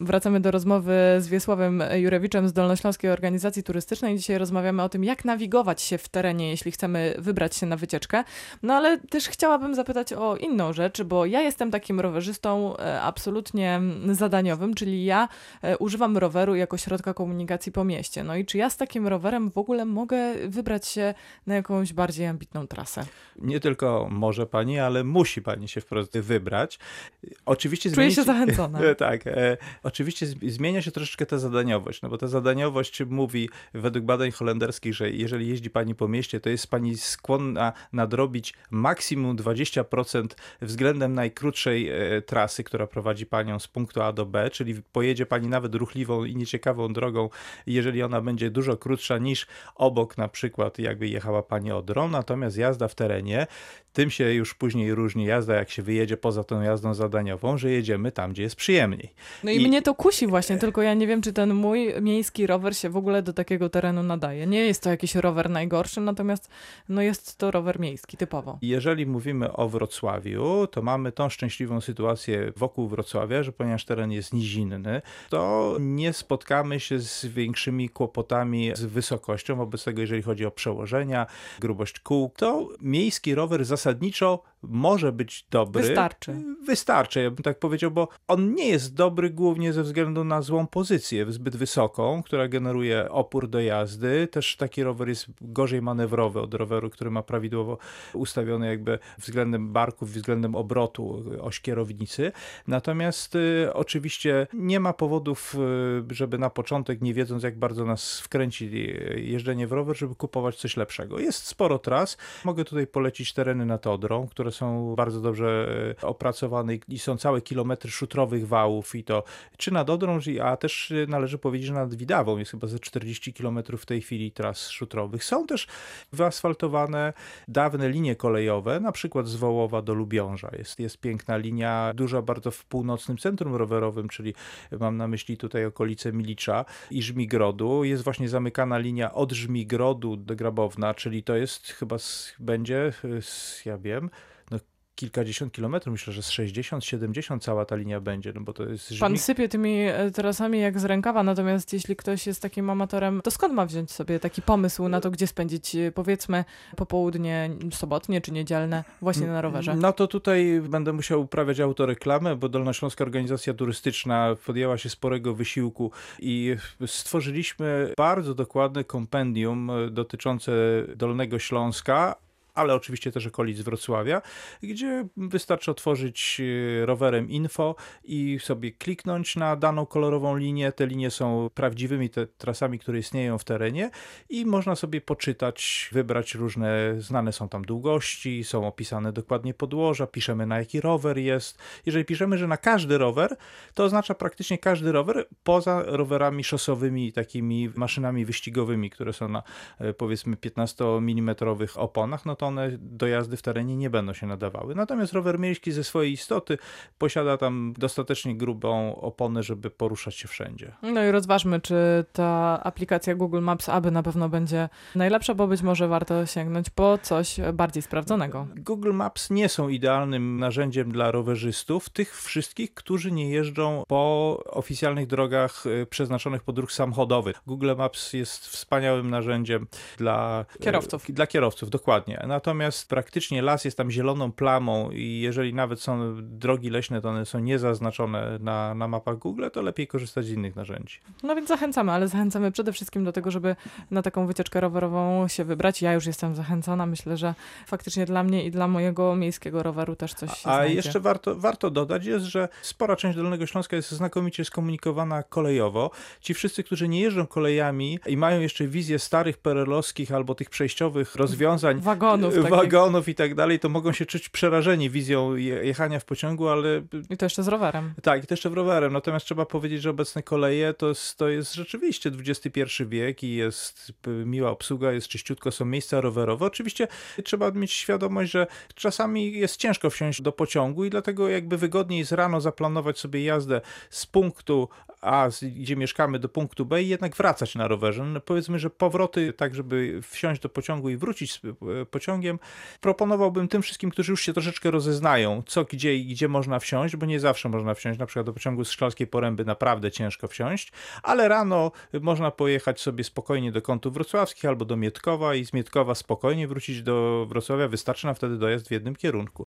Wracamy do rozmowy z Wiesławem Jurewiczem z Dolnośląskiej Organizacji Turystycznej. Dzisiaj rozmawiamy o tym, jak nawigować się w terenie, jeśli chcemy wybrać się na wycieczkę. No ale też chciałabym zapytać o inną rzecz, bo ja jestem takim rowerzystą e, absolutnie zadaniowym, czyli ja e, używam roweru jako środka komunikacji po mieście. No i czy ja z takim rowerem w ogóle mogę wybrać się na jakąś bardziej ambitną trasę? Nie tylko może pani, ale musi pani się wprost wybrać. Oczywiście Czuję się zachęcona. tak. E, oczywiście zmienia się troszeczkę ta zadaniowość, no bo ta zadaniowość mówi według badań holenderskich, że jeżeli jeździ pani po mieście, to jest pani skłonna nadrobić maksimum 20% względem najkrótszej e, trasy, która prowadzi panią z punktu A do B, czyli pojedzie pani nawet ruchliwą i nieciekawą drogą, jeżeli ona będzie dużo krótsza niż obok na przykład jakby jechała pani Odrą, natomiast jazda w terenie, tym się już później różni jazda, jak się wyjedzie poza tą jazdą zadaniową, że jedziemy tam, gdzie jest przyjemniej. No i, I mnie to kusi właśnie, tylko ja nie wiem, czy ten mój miejski rower się w ogóle do takiego terenu nadaje. Nie jest to jakiś rower najgorszy, natomiast no jest to rower miejski, typowo. Jeżeli mówimy o Wrocławiu, to mamy tą szczęśliwą sytuację wokół Wrocławia, że ponieważ teren jest nizinny, to nie spotkamy się z większymi kłopotami z wysokością. Wobec tego, jeżeli chodzi o przełożenia, grubość kół, to miejski rower zasadniczo może być dobry. Wystarczy. Wystarczy, ja bym tak powiedział, bo on nie jest dobry głównie ze względu na złą pozycję, zbyt wysoką, która generuje opór do jazdy. Też taki rower jest gorzej manewrowy od roweru, który ma prawidłowo ustawiony jakby względem barków, względem obrotu oś kierownicy. Natomiast y, oczywiście nie ma powodów, y, żeby na początek, nie wiedząc jak bardzo nas wkręci y, jeżdżenie w rower, żeby kupować coś lepszego. Jest sporo tras. Mogę tutaj polecić tereny nad Odrą, które są bardzo dobrze e, opracowane i są całe kilometry szutrowych wałów i to czy nad Odrą, a też e, należy powiedzieć, że nad Widawą jest chyba ze 40 kilometrów w tej chwili tras szutrowych. Są też wyasfaltowane dawne linie kolejowe, na przykład z Wołowa do Lubiąża. Jest, jest piękna linia, duża bardzo w północnym centrum rowerowym, czyli mam na myśli tutaj okolice Milicza i Żmigrodu. Jest właśnie zamykana linia od Żmigrodu do Grabowna, czyli to jest chyba będzie, ja wiem, kilkadziesiąt kilometrów, myślę, że z 60, 70 cała ta linia będzie, no bo to jest... Żmik... Pan sypie tymi e, trasami jak z rękawa, natomiast jeśli ktoś jest takim amatorem, to skąd ma wziąć sobie taki pomysł na to, gdzie spędzić e, powiedzmy popołudnie sobotnie czy niedzielne właśnie na rowerze? No to tutaj będę musiał uprawiać autoreklamę, bo Dolnośląska Organizacja Turystyczna podjęła się sporego wysiłku i stworzyliśmy bardzo dokładne kompendium e, dotyczące Dolnego Śląska, ale oczywiście też okolic Wrocławia, gdzie wystarczy otworzyć e, rowerem info i sobie kliknąć na daną kolorową linię. Te linie są prawdziwymi te trasami, które istnieją w terenie i można sobie poczytać, wybrać różne, znane są tam długości, są opisane dokładnie podłoża, piszemy na jaki rower jest. Jeżeli piszemy, że na każdy rower, to oznacza praktycznie każdy rower poza rowerami szosowymi, takimi maszynami wyścigowymi, które są na e, powiedzmy 15 mm oponach, no to one do jazdy w terenie nie będą się nadawały. Natomiast rower miejski ze swojej istoty posiada tam dostatecznie grubą oponę, żeby poruszać się wszędzie. No i rozważmy, czy ta aplikacja Google Maps aby na pewno będzie najlepsza, bo być może warto sięgnąć po coś bardziej sprawdzonego. Google Maps nie są idealnym narzędziem dla rowerzystów, tych wszystkich, którzy nie jeżdżą po oficjalnych drogach y, przeznaczonych pod ruch samochodowy. Google Maps jest wspaniałym narzędziem dla kierowców. Dla kierowców, dokładnie natomiast praktycznie las jest tam zieloną plamą i jeżeli nawet są drogi leśne, to one są niezaznaczone na, na mapach Google, to lepiej korzystać z innych narzędzi. No więc zachęcamy, ale zachęcamy przede wszystkim do tego, żeby na taką wycieczkę rowerową się wybrać. Ja już jestem zachęcona. Myślę, że faktycznie dla mnie i dla mojego miejskiego roweru też coś się A znajdzie. jeszcze warto, warto dodać jest, że spora część Dolnego Śląska jest znakomicie skomunikowana kolejowo. Ci wszyscy, którzy nie jeżdżą kolejami i mają jeszcze wizję starych perelowskich albo tych przejściowych rozwiązań. Wagonów wagonów, wagonów i tak dalej, to mogą się czuć przerażeni wizją jechania w pociągu, ale... I to jeszcze z rowerem. Tak, i to jeszcze w rowerem. Natomiast trzeba powiedzieć, że obecne koleje to, to jest rzeczywiście XXI wiek i jest miła obsługa, jest czyściutko, są miejsca rowerowe. Oczywiście trzeba mieć świadomość, że czasami jest ciężko wsiąść do pociągu i dlatego jakby wygodniej jest rano zaplanować sobie jazdę z punktu A, gdzie mieszkamy, do punktu B i jednak wracać na rowerze. No powiedzmy, że powroty tak, żeby wsiąść do pociągu i wrócić z pociągu pociągiem. Proponowałbym tym wszystkim, którzy już się troszeczkę rozeznają, co, gdzie i gdzie można wsiąść, bo nie zawsze można wsiąść, na przykład do pociągu z Szklarskiej Poręby naprawdę ciężko wsiąść, ale rano można pojechać sobie spokojnie do kątów wrocławskich albo do Mietkowa i z Mietkowa spokojnie wrócić do Wrocławia. Wystarczy nam wtedy dojazd w jednym kierunku.